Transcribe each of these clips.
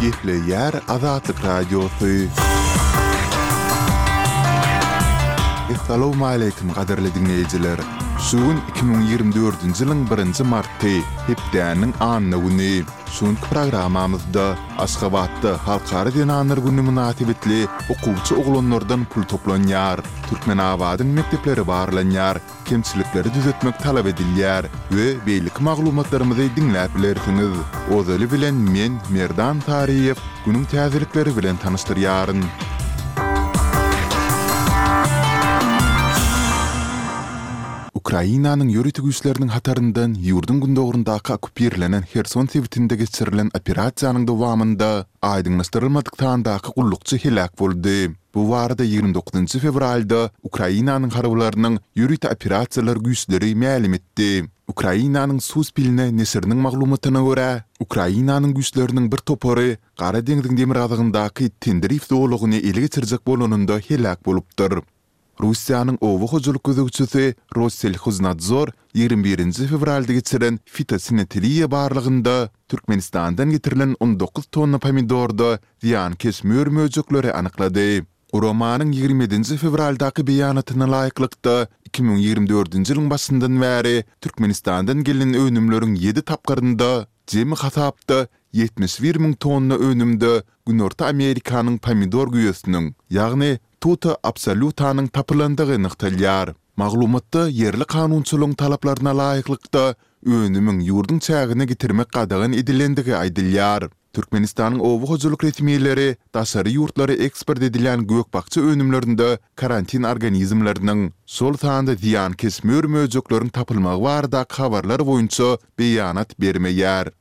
Gepleýär Azatlyk Radiosy. Essalawmaleýkim gadyrly diňleýjiler! Şu gün iki müň ýigrimi dördünji ýylyň birinji marty, hepdäniň anna güni. Şu günki programamyzda Aşgabatda Halkara zenanlar güni mynasybetli okuwçy oglanlardan pul toplanýar, Türkmenabadyň mekdepleri barlanýar, kemçilikleri düzetmek talap edilýär we beýleki maglumatlarymyzy diňläp bilersiňiz. Ozaly bilen men, Merdan Taryýew, günüň täzelikleri bilen tanyşdyrýaryn. Ukrainanyň ýörite güýçleriniň hataryndan ýurduň gündogaryndaky okkupirlenen Herson sebitinde geçirilen operasiýanyň dowamynda aýdyňlaşdyrylmadyk sandaky gullukçy heläk boldy. Bu barada ýigrimi dokuzynjy fewralda Ukrainanyň harbylarynyň ýörite operasiýalar güýçleri mälim etdi. Ukrainanyň Suspilne neşiriniň maglumatyna görä, Ukrainanyň güýçleriniň bir topary Gara deňziň demirgazygyndaky Tendrif zolagyny ele geçirjek bolanynda heläk bolupdyr. Russiýanyň oba hojalyk gözegçisi Rosselhoznadzor ýigrimi birinji fewralda geçiren fitosanitariýa barlagynda Türkmenistandan getirilen on dokuz tonna pomidorda zyýankeş mör-möjekleri anyklady. Guramanyň ýigrimi ýedinji fewraldaky beýanatyna laýyklykda, iki müň ýigrimi dördünji ýylyň başyndan bäri Türkmenistandan gelnen önümleriň ýedi tapgyrynda, jemi hasapda ýetmiş bir müň tonna önümde Günorta Amerikanyň pomidor güýesiniň, ýagny Tuta absolutanyň tapylandygy nygtalýar. Maglumatda ýerli kanunçylygyň talaplaryna laýyklykda, önümiň ýurduň çägine getirmek gadagan edilendigi aýdylýar. Türkmenistanyň oba hojalyk resmileri daşary ýurtlara eksport edilýän gök-bakja önümlerinde karantin organizmleriniň, şol sanda zyýankeş mör-möjekleriň tapylmagy baradaky habarlar boýunça beýanat bermeýär.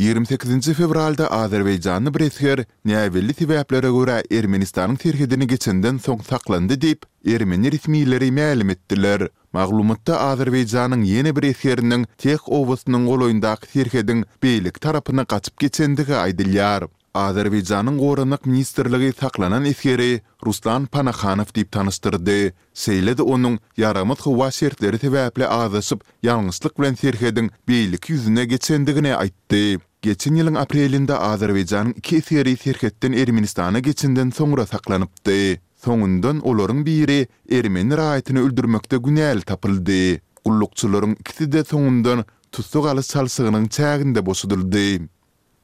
Ýigrimi sekizinji fewralda azerbaýjanly bir esger näbelli sebäplere görä Ermenistanyň serhedini geçenden soň saklandy diýip, ermeni resmileri mälim etdiler. Maglumatda Azerbaýjanyň ýene bir esgeriniň Teh obasynyň golaýyndaky serhediň beýleki tarapyna gaçyp geçendigi aýdylýar. Azerbaýjanyň Goranmak ministrligi saklanan esgeri Ruslan Panahanow diýip tanyşdyrdy, şeýle-de onuň ýaramaz howa şertleri sebäpli azaşyp, ýalňyşlyk bilen serhediň beýleki ýüzüne geçendigini aýtdy. Geçen ýylyň aprelinde Azerbaýjanyň iki esgeri serhetden Ermenistana geçenden soňra saklanypdy. Soňundan olaryň biri ermeni raýatyny öldürmekde günäli tapyldy. Gullukçylaryň ikisi-de soňundan tussag alyş çalşygynyň çäginde boşadyldy.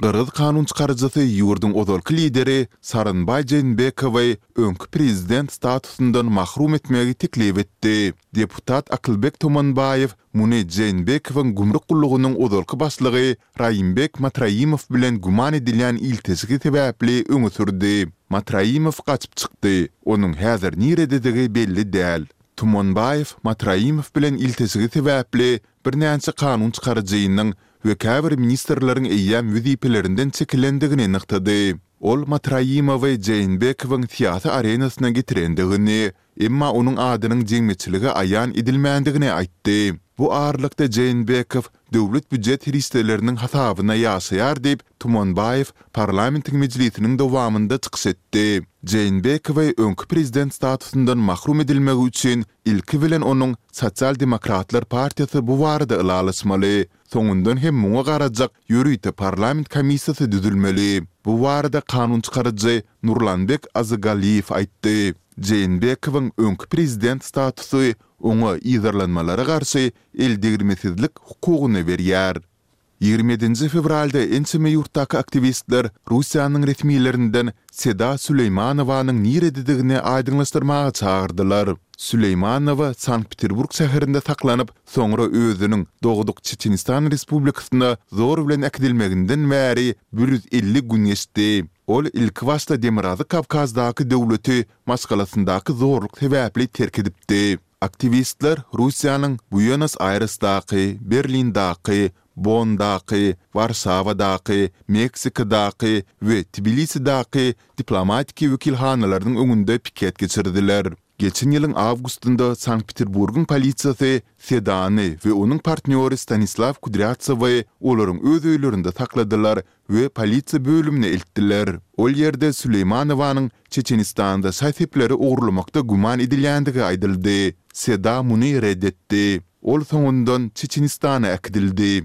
Gyrgyz kanun çykaryjysy ýurduň ozalky lideri Sooronbaý Jeenbekowy öňki prezident statusyndan mahrum etmegi teklip etdi. Deputat Akylbek Tomanbaýew muny Jeenbekowyň gümrük gullugynyň ozalky başlygy Raýimbek Matraimow bilen güman edilýän ilteşigi sebäpli öňe sürdi. Matraimow gaçyp çykdy, onuň häzir nirededigi belli däl. Tumanbaýew Matraimow bilen ilteşigi sebäpli birnäçe kanun çykaryjynyň we käbir ministrleriň eýýäm wezipelerinden çekilendigini nygtady. Ol Matraimowy Jeýnbekowyň syýasy arenasyna getirendigini, emma onuň adynyň jemgyýetçilige aýan edilmändigini aýtdy. Bu aralykda Jeýnbekow döwlet býujet serişdeleriniň hasabyna ýaşaýar diýip, Tumanbaýew parlamentiň mejlisiniň dowamynda çykyş etdi. Jeýnbekowy öňki prezident statusyndan mahrum edilmegi üçin Ilki bilen onuň Sosial demokratlar partiýasy bu barada ylalaşmaly. Soňundan hem muňa garajak ýörite parlament komissiýasy düzülmeli. Bu barada kanun çykaryjy Nurlanbek Azygalýew aýtdy. Jeenbekowyň öňki prezident statusy oňa yzarlanmalara garşy eldegrilmesizlik hukugyny berýär. Ýigrimi ýedinji fewralda ençeme ýurtdaky aktiwistler Russiýanyň resmilerinden Seda Süleýmanowanyň nirededigini aýdyňlaşdyrmaga çagyrdylar. Süleýmanowa Sankt-Peterburg şäherinde saklanyp, soňra özüniň dogduk Çeçenistan Respublikasyna zor bilen äkidilmeginden bäri bir ýüz elli gün geçdi. Ol ilkibaşda Demirgazyk Kawkazdaky döwleti maşgalasyndaky zorluk sebäpli terk edipdi. Aktiwistler Russiýanyň Buenos-Aýresdaky, Berlindaky, Bonndaky, Warşawadaky, Meksikadaky we Tbilisidaky diplomatiki wekilhanalarynyň öňünde piket geçirdiler. Geçen ýylyň awgustynda Sankt-Peterburgyň polisiýasy Sedany we onuň partnýory Stanislaw Kudrýatsowy olaryň öz öýlerinde sakladylar we polisiýa bölümine eltdiler. Ol ýerde Süleýmanowanyň Çeçenistanda şaý-sepleri ogurlamakda güman edilýändigi aýdyldy. Seda muny ret etdi. Ol soňundan Çeçenistana äkidildi.